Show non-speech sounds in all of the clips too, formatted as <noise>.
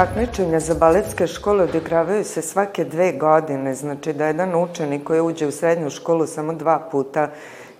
Takmičenja za baletske škole odigravaju se svake dve godine, znači da jedan učenik koji uđe u srednju školu samo dva puta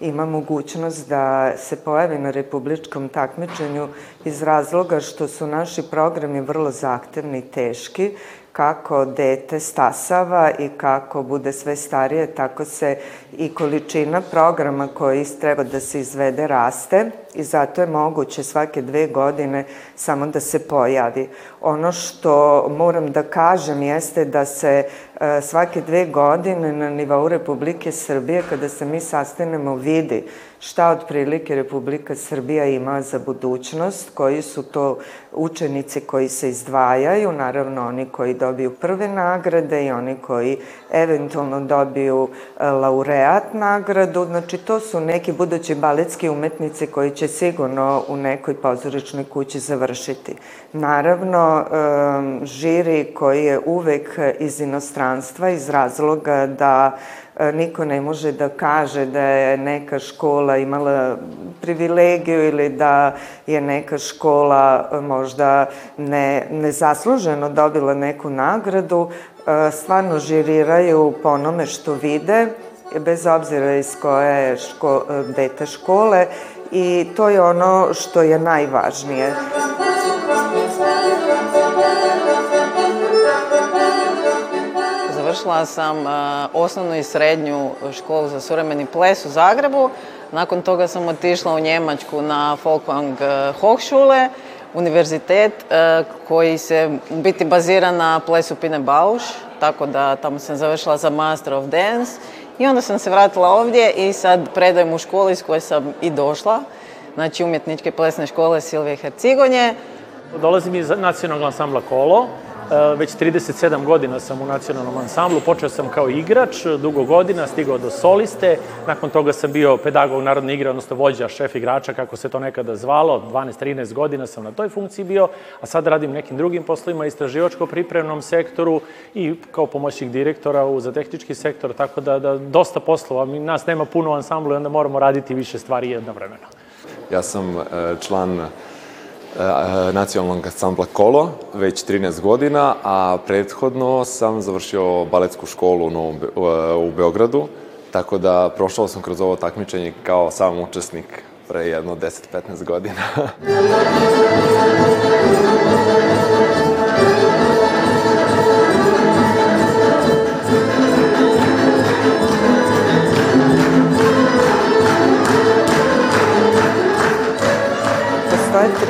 ima mogućnost da se pojavi na republičkom takmičenju iz razloga što su naši programi vrlo zahtevni i teški kako dete stasava i kako bude sve starije, tako se i količina programa koji treba da se izvede raste i zato je moguće svake dve godine samo da se pojavi. Ono što moram da kažem jeste da se e, svake dve godine na nivou Republike Srbije, kada se mi sastanemo, vidi šta otprilike Republika Srbija ima za budućnost, koji su to učenici koji se izdvajaju, naravno oni koji dobiju prve nagrade i oni koji eventualno dobiju e, laureat nagradu, znači to su neki budući baletski umetnici koji će sigurno u nekoj pozoričnoj kući završiti. Naravno, žiri koji je uvek iz inostranstva, iz razloga da e, niko ne može da kaže da je neka škola imala privilegiju ili da je neka škola e, možda ne, nezasluženo dobila neku nagradu. E, stvarno žiriraju po onome što vide, bez obzira iz koje je ško, dete škole i to je ono što je najvažnije. Završila sam osnovnu i srednju školu za suvremeni ples u Zagrebu. Nakon toga sam otišla u Njemačku na Folkwang Hochschule, univerzitet koji se biti bazira na plesu Pine Bausch, tako da tamo sam završila za Master of Dance I onda sam se vratila ovdje i sad predajem u školi iz koje sam i došla, znači umjetničke plesne škole Silvije Hercigonje. Dolazim iz nacionalnog ansambla Kolo, već 37 godina sam u nacionalnom ansamblu, počeo sam kao igrač, dugo godina, stigao do soliste, nakon toga sam bio pedagog narodne igre, odnosno vođa, šef igrača, kako se to nekada zvalo, 12-13 godina sam na toj funkciji bio, a sad radim nekim drugim poslovima, istraživačko-pripremnom sektoru i kao pomoćnik direktora u, za tehnički sektor, tako da, da dosta poslova, mi, nas nema puno u ansamblu i onda moramo raditi više stvari jednovremeno. Ja sam e, član nacionalnog ansambla Kolo već 13 godina, a prethodno sam završio baletsku školu u, u Beogradu, tako da prošao sam kroz ovo takmičenje kao sam učesnik pre jedno 10-15 godina. <laughs>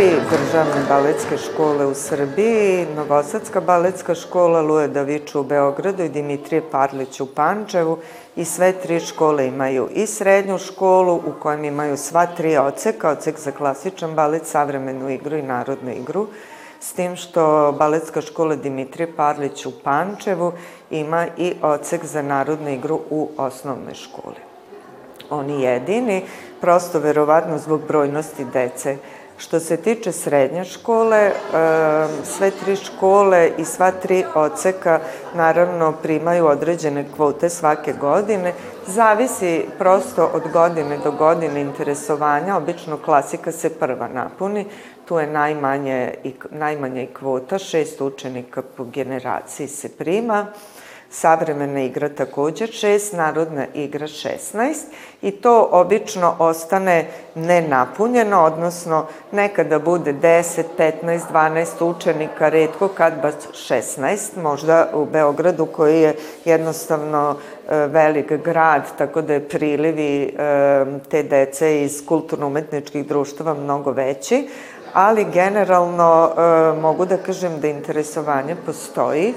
tri državne baletske škole u Srbiji, Novosadska baletska škola, Luje Davić u Beogradu i Dimitrije Parlić u Pančevu i sve tri škole imaju i srednju školu u kojem imaju sva tri oceka, ocek za klasičan balet, savremenu igru i narodnu igru, s tim što baletska škola Dimitrije Parlić u Pančevu ima i ocek za narodnu igru u osnovnoj školi. Oni jedini, prosto verovatno zbog brojnosti dece Što se tiče srednje škole, sve tri škole i sva tri oceka naravno primaju određene kvote svake godine. Zavisi prosto od godine do godine interesovanja. Obično klasika se prva napuni. Tu je najmanje, najmanje i kvota, šest učenika po generaciji se prima savremena igra takođe 6, narodna igra 16 i to obično ostane nenapunjeno, odnosno nekada bude 10, 15, 12 učenika, redko kad baš 16, možda u Beogradu koji je jednostavno e, velik grad, tako da je prilivi e, te dece iz kulturno-umetničkih društava mnogo veći, ali generalno e, mogu da kažem da interesovanje postoji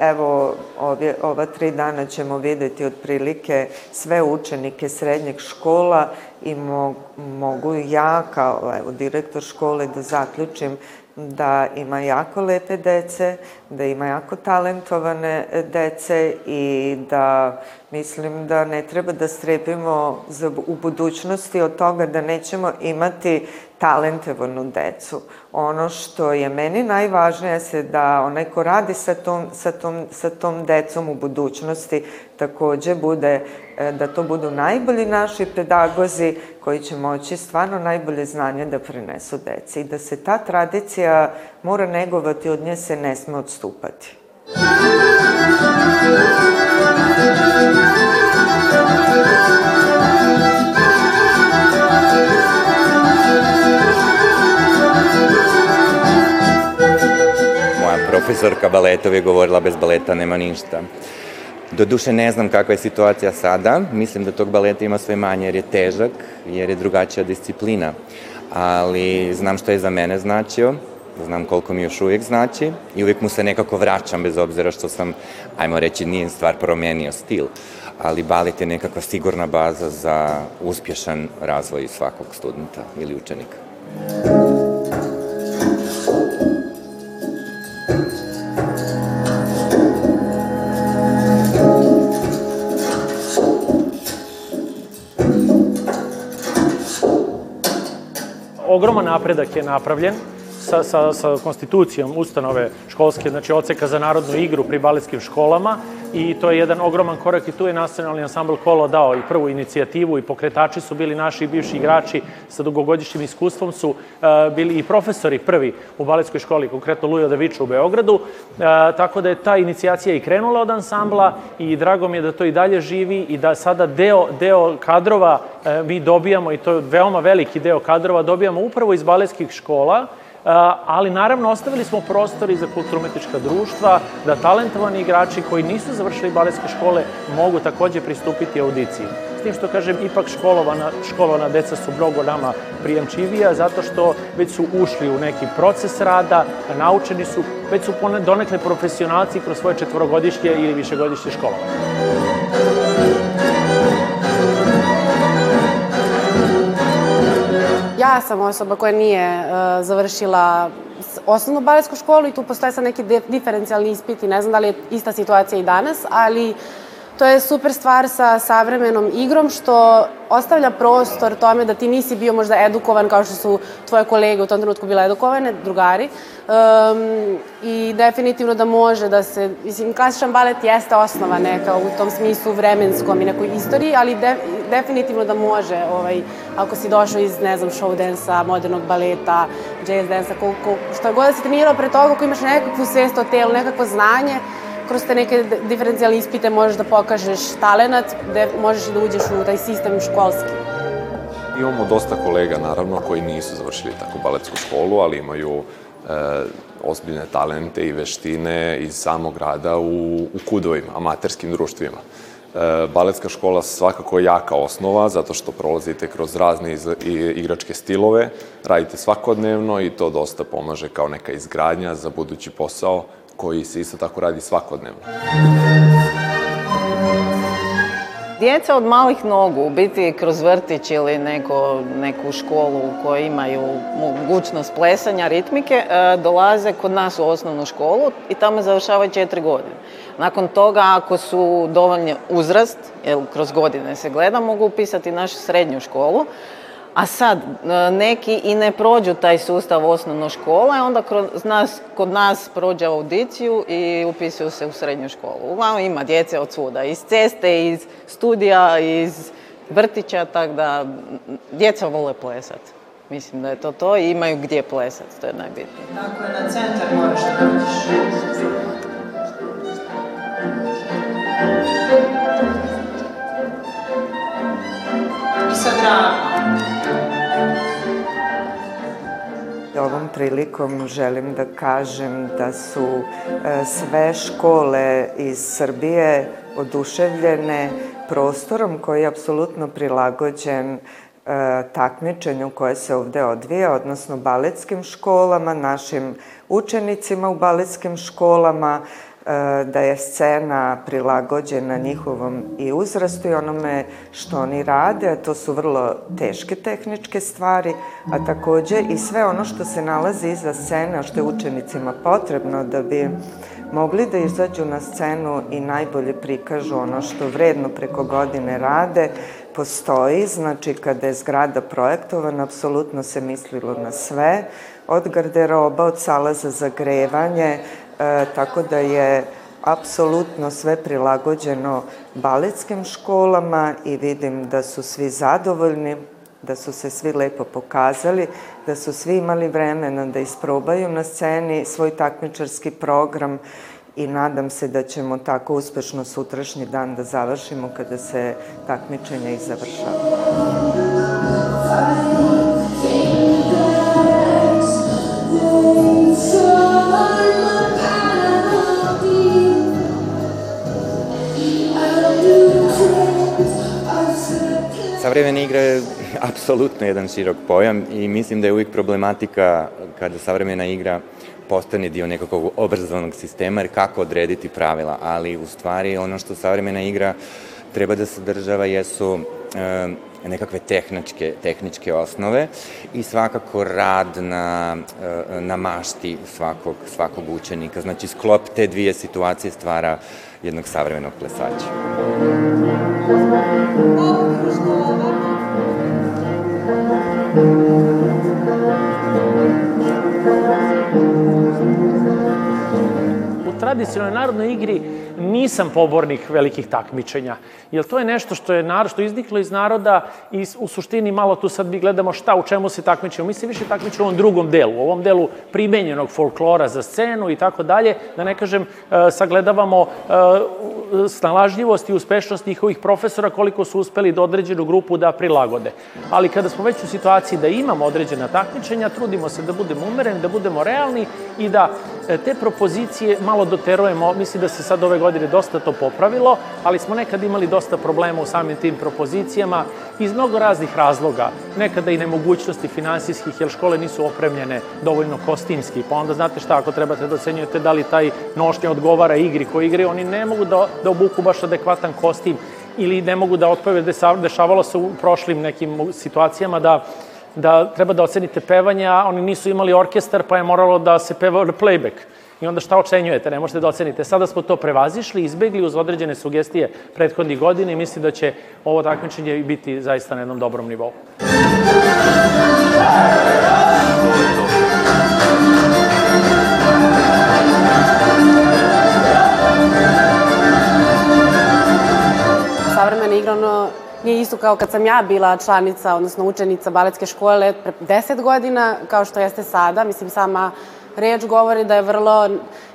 evo, ove, ova tri dana ćemo videti otprilike sve učenike srednjeg škola i mo, mogu ja kao evo, direktor škole da zaključim da ima jako lepe dece, da ima jako talentovane dece i da mislim da ne treba da strepimo za, u budućnosti od toga da nećemo imati talentovanu decu. Ono što je meni najvažnije je da onaj ko radi sa tom, sa, tom, sa tom decom u budućnosti takođe bude, e, da to budu najbolji naši pedagozi koji će moći stvarno najbolje znanje da prenesu deci i da se ta tradicija mora negovati, od nje se ne sme odstupati. Profesorka baletov je govorila bez baleta nema ništa. Doduše ne znam kakva je situacija sada, mislim da tog baleta ima sve manje jer je težak, jer je drugačija disciplina. Ali znam što je za mene značio, znam koliko mi još uvijek znači i uvijek mu se nekako vraćam bez obzira što sam, ajmo reći, nije stvar promenio stil, ali balet je nekakva sigurna baza za uspješan razvoj svakog studenta ili učenika. Ogroman napredak je napravljen sa, sa, sa konstitucijom ustanove školske, znači oceka za narodnu igru pri baletskim školama i to je jedan ogroman korak i tu je nacionalni ansambl Kolo dao i prvu inicijativu i pokretači su bili naši bivši igrači sa dugogodišnjim iskustvom su uh, bili i profesori prvi u baletskoj školi, konkretno Lujo Daviču u Beogradu, uh, tako da je ta inicijacija i krenula od ansambla i drago mi je da to i dalje živi i da sada deo, deo kadrova uh, mi dobijamo i to je veoma veliki deo kadrova dobijamo upravo iz baletskih škola, ali naravno ostavili smo prostor i za kulturumetička društva, da talentovani igrači koji nisu završili baletske škole mogu takođe pristupiti audiciji. S tim što kažem, ipak školovana, školovana deca su mnogo nama prijemčivija, zato što već su ušli u neki proces rada, naučeni su, već su donekle profesionalci kroz svoje četvorogodišnje ili višegodišnje školovanje. Ja sam osoba koja nije uh, završila osnovnu baletsku školu i tu postoje sad neki diferencijalni ispiti, ne znam da li je ista situacija i danas, ali to je super stvar sa savremenom igrom što ostavlja prostor tome da ti nisi bio možda edukovan kao što su tvoje kolege u tom trenutku bile edukovane, drugari. Um, I definitivno da može da se, mislim, klasičan balet jeste osnova neka u tom smislu vremenskom i nekoj istoriji, ali de, definitivno da može, ovaj, ako si došao iz, ne znam, show dansa, modernog baleta, jazz dansa, ko, ko, šta god da si trenirao pre toga, ako imaš nekakvu svest o telu, nekakvo znanje, kroz te neke diferencijalne ispite možeš da pokažeš talenat, gde možeš da uđeš u taj sistem školski. Imamo dosta kolega, naravno, koji nisu završili tako baletsku školu, ali imaju e, ozbiljne talente i veštine iz samog rada u, u kudovima, amaterskim društvima. E, baletska škola svakako je jaka osnova, zato što prolazite kroz razne iz, i, igračke stilove, radite svakodnevno i to dosta pomaže kao neka izgradnja za budući posao koji se isto tako radi svakodnevno. Djeca od malih nogu, biti kroz vrtić ili neko, neku školu koji imaju mogućnost plesanja, ritmike, e, dolaze kod nas u osnovnu školu i tamo završavaju četiri godine. Nakon toga, ako su dovoljni uzrast, jer kroz godine se gleda, mogu upisati našu srednju školu, A sad, e, neki i ne prođu taj sustav osnovno škole, onda kroz nas, kod nas prođe audiciju i upisuju se u srednju školu. Uglavnom ima djece od svuda, iz ceste, iz studija, iz vrtića, tako da djeca vole plesat. Mislim da je to to i imaju gdje plesat, to je najbitnije. Dakle, na centar moraš da. I sad Ovom prilikom želim da kažem da su e, sve škole iz Srbije oduševljene prostorom koji je apsolutno prilagođen e, takmičenju koje se ovde odvija, odnosno baletskim školama, našim učenicima u baletskim školama, da je scena prilagođena njihovom i uzrastu i onome što oni rade, a to su vrlo teške tehničke stvari, a takođe i sve ono što se nalazi iza scene, a što je učenicima potrebno da bi mogli da izađu na scenu i najbolje prikažu ono što vredno preko godine rade, postoji. Znači, kada je zgrada projektovana, apsolutno se mislilo na sve, od garderoba, od sala za zagrevanje, tako da je apsolutno sve prilagođeno baletskim školama i vidim da su svi zadovoljni, da su se svi lepo pokazali, da su svi imali vremena da isprobaju na sceni svoj takmičarski program i nadam se da ćemo tako uspešno sutrašnji dan da završimo kada se takmičenje i završava. Savremena igra je <laughs> apsolutno jedan širok pojam i mislim da je uvijek problematika kada savremena igra postane dio nekakvog obrazovnog sistema, jer kako odrediti pravila, ali u stvari ono što savremena igra treba da sadržava jesu e, nekakve tehničke, tehničke osnove i svakako rad na, e, na mašti svakog, svakog učenika. Znači, sklop te dvije situacije stvara jednog savremenog plesača. U tradicionalnoj narodnoj igri nisam pobornik velikih takmičenja, jer to je nešto što je narod, što izniklo iz naroda i u suštini malo tu sad mi gledamo šta, u čemu se takmičemo. Mi se više takmičemo u ovom drugom delu, u ovom delu primenjenog folklora za scenu i tako dalje, da ne kažem, e, sagledavamo e, snalažljivost i uspešnost njihovih profesora koliko su uspeli da određenu grupu da prilagode. Ali kada smo već u situaciji da imamo određena takmičenja, trudimo se da budemo umereni, da budemo realni i da e, te propozicije malo doterujemo. Mislim da se sad ove godine dosta to popravilo, ali smo nekad imali dosta problema u samim tim propozicijama iz mnogo raznih razloga. Nekada i nemogućnosti finansijskih, jer škole nisu opremljene dovoljno kostimski, pa onda znate šta, ako trebate da ocenjujete da li taj nošnja odgovara igri koji igraju, oni ne mogu da, da obuku baš adekvatan kostim ili ne mogu da otpeve, dešavalo se u prošlim nekim situacijama da da treba da ocenite pevanje, a oni nisu imali orkestar, pa je moralo da se peva playback. I onda šta ocenjujete, ne možete da ocenite. Sada smo to prevazišli, izbegli uz određene sugestije prethodnih godina i mislim da će ovo takmičenje biti zaista na jednom dobrom nivou. Savremena igra, ono, nije isto kao kad sam ja bila članica, odnosno učenica baletske škole pre 10 godina, kao što jeste sada. Mislim, sama reč govori da je vrlo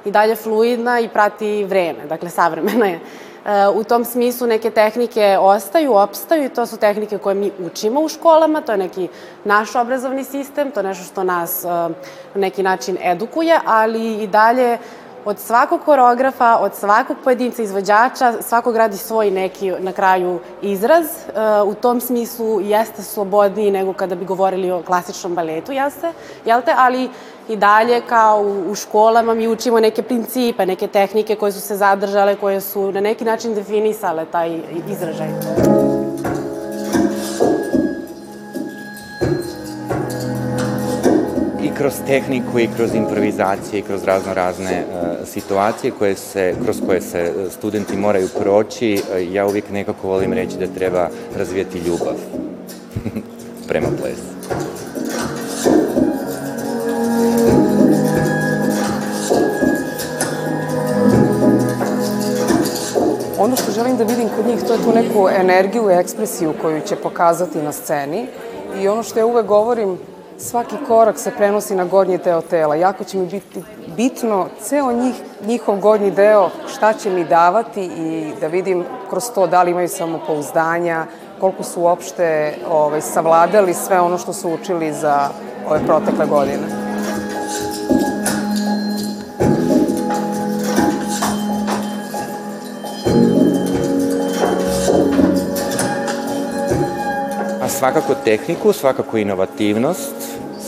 i dalje fluidna i prati vreme, dakle savremena je. E, u tom smislu neke tehnike ostaju, opstaju i to su tehnike koje mi učimo u školama, to je neki naš obrazovni sistem, to je nešto što nas e, na neki način edukuje, ali i dalje od svakog koreografa, od svakog pojedinca izvođača, svakog radi svoj neki na kraju izraz. E, u tom smislu jeste slobodniji nego kada bi govorili o klasičnom baletu, jeste, jel te? Ali i dalje kao u, u školama mi učimo neke principe, neke tehnike koje su se zadržale, koje su na neki način definisale taj izražaj. i kroz tehniku i kroz improvizacije i kroz razno razne uh, situacije koje se, kroz koje se studenti moraju proći, uh, ja uvijek nekako volim reći da treba razvijati ljubav <laughs> prema plesu. Ono što želim da vidim kod njih, to je tu neku energiju i ekspresiju koju će pokazati na sceni. I ono što ja uvek govorim, svaki korak se prenosi na gornji deo tela. Jako će mi biti bitno ceo njih, njihov gornji deo, šta će mi davati i da vidim kroz to da li imaju samopouzdanja, koliko su uopšte ovaj, savladali sve ono što su učili za ove protekle godine. Svakako tehniku, svakako inovativnost,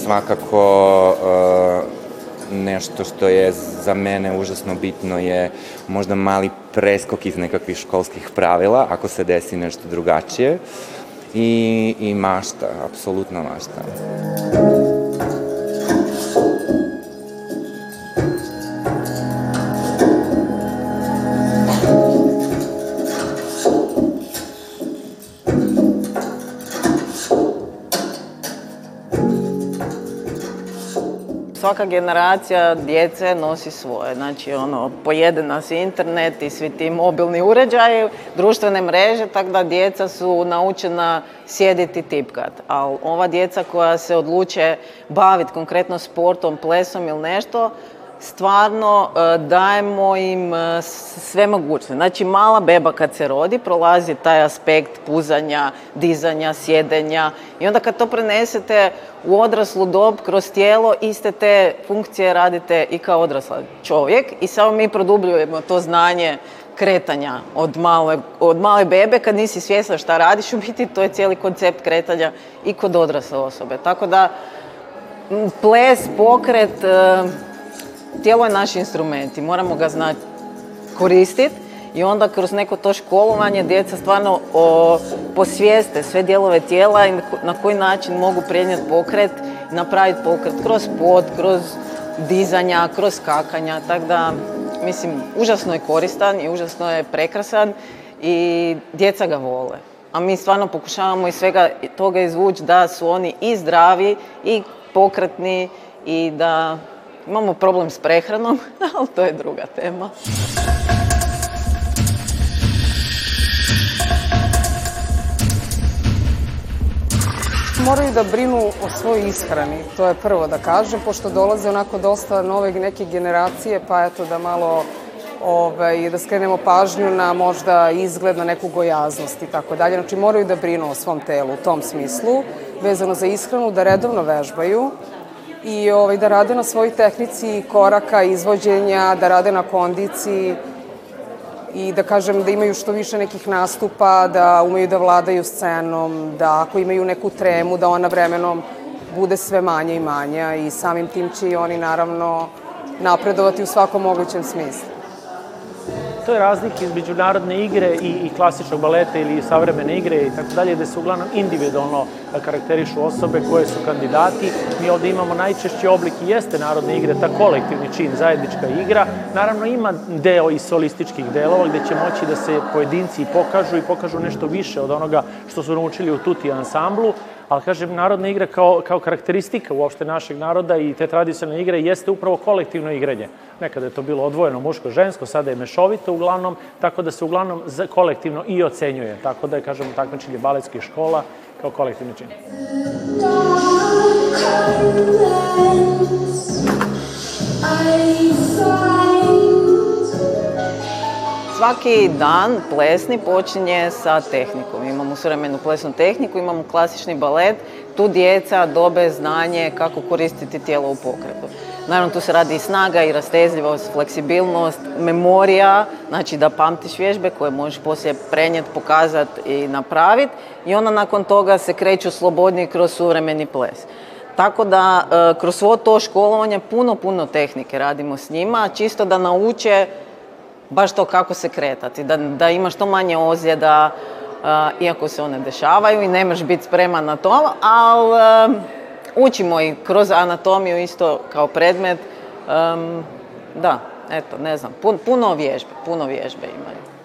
svakako uh, nešto što je za mene užasno bitno je možda mali preskok iz nekakvih školskih pravila, ako se desi nešto drugačije. I, i mašta, apsolutno mašta. Svaka generacija djece nosi svoje. Znači, ono, pojede nas internet i svi ti mobilni uređaji, društvene mreže, tako da djeca su naučena sjediti tipkat. A ova djeca koja se odluče baviti konkretno sportom, plesom ili nešto, stvarno e, dajemo im e, sve mogućnosti. Znači, mala beba kad se rodi prolazi taj aspekt puzanja, dizanja, sjedenja i onda kad to prenesete u odraslu dob kroz tijelo, iste te funkcije radite i kao odrasla čovjek i samo mi produbljujemo to znanje kretanja od male, od male bebe kad nisi svjesna šta radiš, u biti to je cijeli koncept kretanja i kod odrasle osobe. Tako da ples, pokret, e, tijelo je naš instrument i moramo ga znati koristiti i onda kroz neko to školovanje djeca stvarno o, posvijeste sve dijelove tijela i na koji način mogu prenijeti pokret, napraviti pokret kroz pod, kroz dizanja, kroz skakanja, tako da mislim užasno je koristan i užasno je prekrasan i djeca ga vole. A mi stvarno pokušavamo iz svega toga izvući da su oni i zdravi i pokretni i da Imamo problem s prehranom, <laughs> ali to je druga tema. Moraju da brinu o svojoj ishrani, to je prvo da kažem, pošto dolaze onako dosta nove neke generacije, pa eto da malo ovaj, da skrenemo pažnju na možda izgled, na neku gojaznost i tako dalje. Znači moraju da brinu o svom telu u tom smislu, vezano za ishranu, da redovno vežbaju, i ovaj, da rade na svojoj tehnici koraka, izvođenja, da rade na kondiciji i da kažem da imaju što više nekih nastupa, da umeju da vladaju scenom, da ako imaju neku tremu, da ona vremenom bude sve manja i manja i samim tim će i oni naravno napredovati u svakom mogućem smislu to je razlika između narodne igre i, i klasičnog baleta ili savremene igre i tako dalje, gde se uglavnom individualno karakterišu osobe koje su kandidati. Mi ovde imamo najčešći oblik i jeste narodne igre, ta kolektivni čin, zajednička igra. Naravno ima deo i solističkih delova gde će moći da se pojedinci pokažu i pokažu nešto više od onoga što su naučili u tuti ansamblu, ali kažem, narodna igra kao, kao karakteristika uopšte našeg naroda i te tradicionalne igre jeste upravo kolektivno igranje. Nekada je to bilo odvojeno muško-žensko, sada je mešovito uglavnom, tako da se uglavnom kolektivno i ocenjuje. Tako da je, kažemo, takmičenje baletskih škola kao kolektivni čin. Svaki dan plesni počinje sa tehnikom. Imamo suvremenu plesnu tehniku, imamo klasični balet, tu djeca dobe znanje kako koristiti tijelo u pokretu. Naravno, tu se radi i snaga, i rastezljivost, fleksibilnost, memorija, znači da pamtiš vježbe koje možeš poslije prenijeti, pokazati i napraviti. I onda nakon toga se kreću slobodnije kroz suvremeni ples. Tako da e, kroz svo to školovanje puno, puno tehnike radimo s njima, čisto da nauče baš to kako se kretati, da, da imaš što manje ozljeda, iako se one dešavaju i nemaš biti spreman na to, ali uh, učimo i kroz anatomiju isto kao predmet. Um, da, eto, ne znam, puno vježbe, puno vježbe imaju.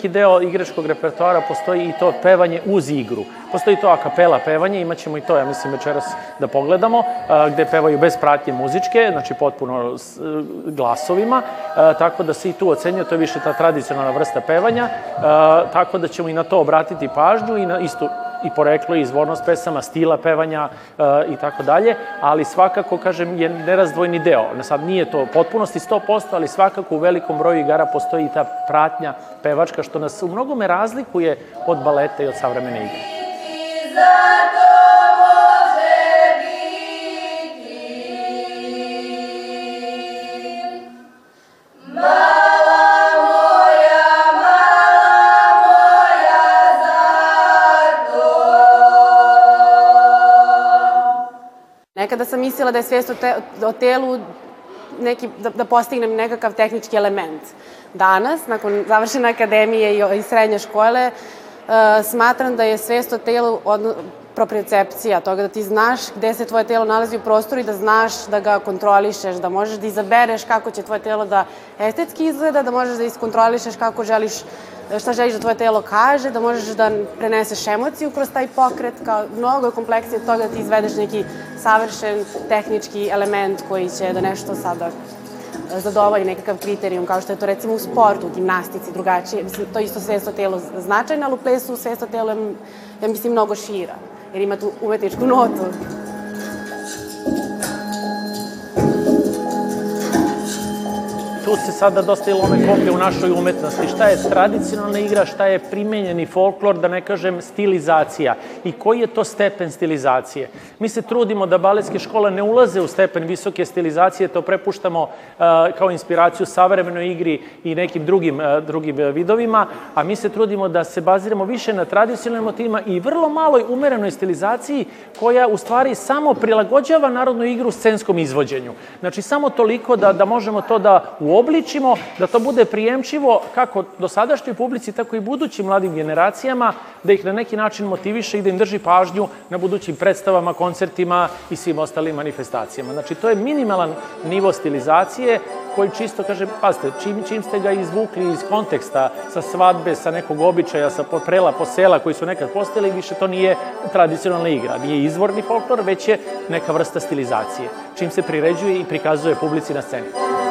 Veliki deo igračkog repertoara postoji i to pevanje uz igru. Postoji to akapela pevanje, imat ćemo i to, ja mislim, večeras da pogledamo, gde pevaju bez pratnje muzičke, znači potpuno s glasovima, tako da se i tu ocenjuje, to je više ta tradicionalna vrsta pevanja, tako da ćemo i na to obratiti pažnju i na istu i poreklo i izvornost pesama, stila pevanja e, i tako dalje, ali svakako, kažem, je nerazdvojni deo. Sad nije to potpunosti 100%, ali svakako u velikom broju igara postoji ta pratnja pevačka, što nas u mnogome razlikuje od baleta i od savremene igre. Zato Nekada sam mislila da je svijest o, te, o telu neki, da, da postignem nekakav tehnički element. Danas, nakon završene akademije i, i srednje škole, smatram da je svest o telu odno, propriocepcija toga da ti znaš gde se tvoje telo nalazi u prostoru i da znaš da ga kontrolišeš, da možeš da izabereš kako će tvoje telo da estetski izgleda, da možeš da iskontrolišeš kako želiš šta želiš da tvoje telo kaže, da možeš da preneseš emociju kroz taj pokret, kao mnogo je kompleksije od toga da ti izvedeš neki savršen tehnički element koji će da nešto sada zadovolji nekakav kriterijum, kao što je to recimo u sportu, u gimnastici, drugačije. Mislim, to isto svest o telu značajno, ali u plesu svest o telu je, ja mislim, mnogo šira, jer ima tu umetničku notu. Tu se sada dosta i lome koplje u našoj umetnosti. Šta je tradicionalna igra, šta je primenjeni folklor, da ne kažem stilizacija. I koji je to stepen stilizacije? Mi se trudimo da baletske škole ne ulaze u stepen visoke stilizacije, to prepuštamo uh, kao inspiraciju savremenoj igri i nekim drugim, uh, drugim vidovima, a mi se trudimo da se baziramo više na tradicionalnim motivima i vrlo maloj umerenoj stilizaciji koja u stvari samo prilagođava narodnu igru scenskom izvođenju. Znači, samo toliko da, da možemo to da u uobličimo, da to bude prijemčivo kako dosadašnjoj publici, tako i budućim mladim generacijama, da ih na neki način motiviše i da im drži pažnju na budućim predstavama, koncertima i svim ostalim manifestacijama. Znači, to je minimalan nivo stilizacije koji čisto kaže, pazite, čim, čim ste ga izvukli iz konteksta sa svadbe, sa nekog običaja, sa prela, posela koji su nekad postali, više to nije tradicionalna igra, nije izvorni folklor, već je neka vrsta stilizacije, čim se priređuje i prikazuje publici na sceni.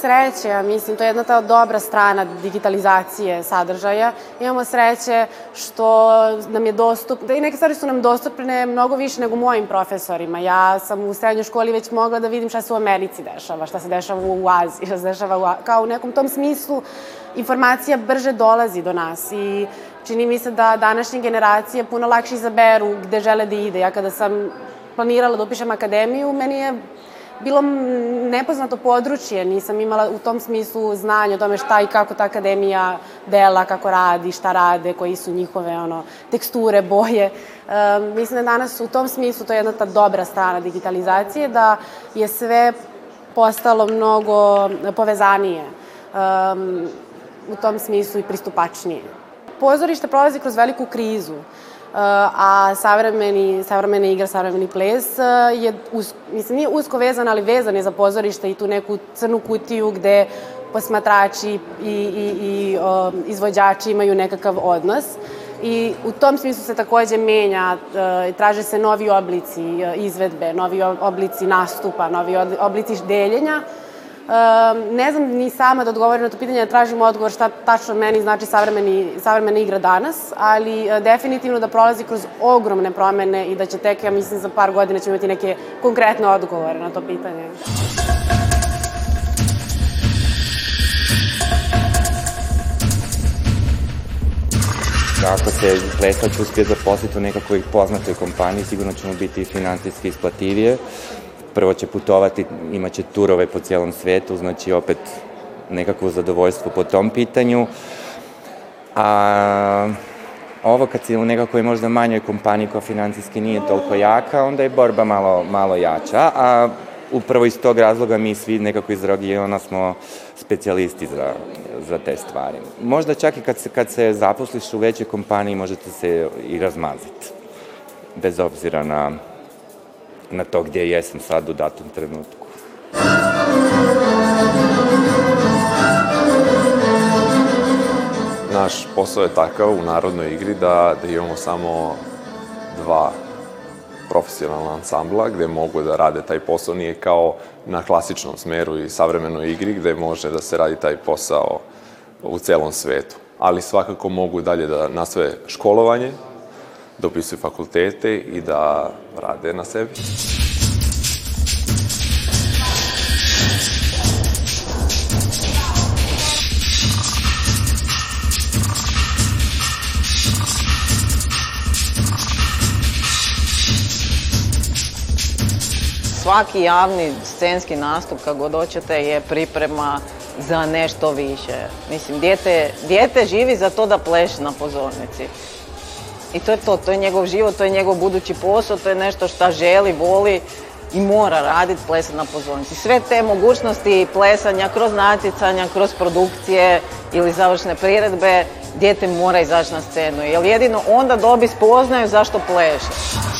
Sreće, ja mislim, to je jedna ta dobra strana digitalizacije sadržaja. Imamo sreće što nam je dostup, da i neke stvari su nam dostupne mnogo više nego mojim profesorima. Ja sam u srednjoj školi već mogla da vidim šta se u Americi dešava, šta se dešava u Aziji, šta se dešava u, kao u nekom tom smislu informacija brže dolazi do nas i čini mi se da današnje generacije puno lakše izaberu gde žele da ide. Ja kada sam planirala da upišem akademiju, meni je bilo nepoznato područje, nisam imala u tom smislu znanja o tome šta i kako ta akademija dela, kako radi, šta rade, koji su njihove ono, teksture, boje. E, mislim da danas u tom smislu to je jedna ta dobra strana digitalizacije, da je sve postalo mnogo povezanije. Um, u tom smislu i pristupačnije. Pozorište prolazi kroz veliku krizu, a savremeni, savremena igra, savremeni ples uh, je, us, mislim, nije usko vezan, ali vezan je za pozorište i tu neku crnu kutiju gde posmatrači i, i, i o, izvođači imaju nekakav odnos. I u tom smislu se takođe menja, uh, traže se novi oblici izvedbe, novi oblici nastupa, novi oblici deljenja ne znam ni sama da odgovorim na to pitanje, da tražim odgovor šta tačno meni znači savremeni, savremena igra danas, ali e, definitivno da prolazi kroz ogromne promene i da će tek, ja mislim, za par godina ćemo imati neke konkretne odgovore na to pitanje. Ako se plesač uspije zaposliti u nekakvoj poznatoj kompaniji, sigurno ćemo biti finansijski isplativije prvo će putovati, imaće turove po cijelom svetu, znači opet nekakvo zadovoljstvo po tom pitanju. A ovo kad si u nekakvoj možda manjoj kompaniji koja financijski nije toliko jaka, onda je borba malo, malo jača, a upravo iz tog razloga mi svi nekako iz regiona smo specijalisti za, za te stvari. Možda čak i kad se, kad se zaposliš u većoj kompaniji možete se i razmaziti, bez obzira na na to gdje jesam sad u datom trenutku. Naš posao je takav u narodnoj igri da, da imamo samo dva profesionalna ansambla gde mogu da rade taj posao. Nije kao na klasičnom smeru i savremenoj igri gde može da se radi taj posao u celom svetu. Ali svakako mogu dalje da nasve školovanje, da upisuju fakultete i da rade na sebi. Svaki javni scenski nastup, kako god hoćete, je priprema za nešto više. Mislim, dijete, dijete živi za to da pleše na pozornici. I to je to, to je njegov život, to je njegov budući posao, to je nešto šta želi, voli. i mora raditi plesati na pozornici. Sve te mogućnosti plesanja kroz natjecanja, kroz produkcije ili završne priredbe, dijete mora izaći na scenu, jer jedino onda dobi spoznaju zašto pleše.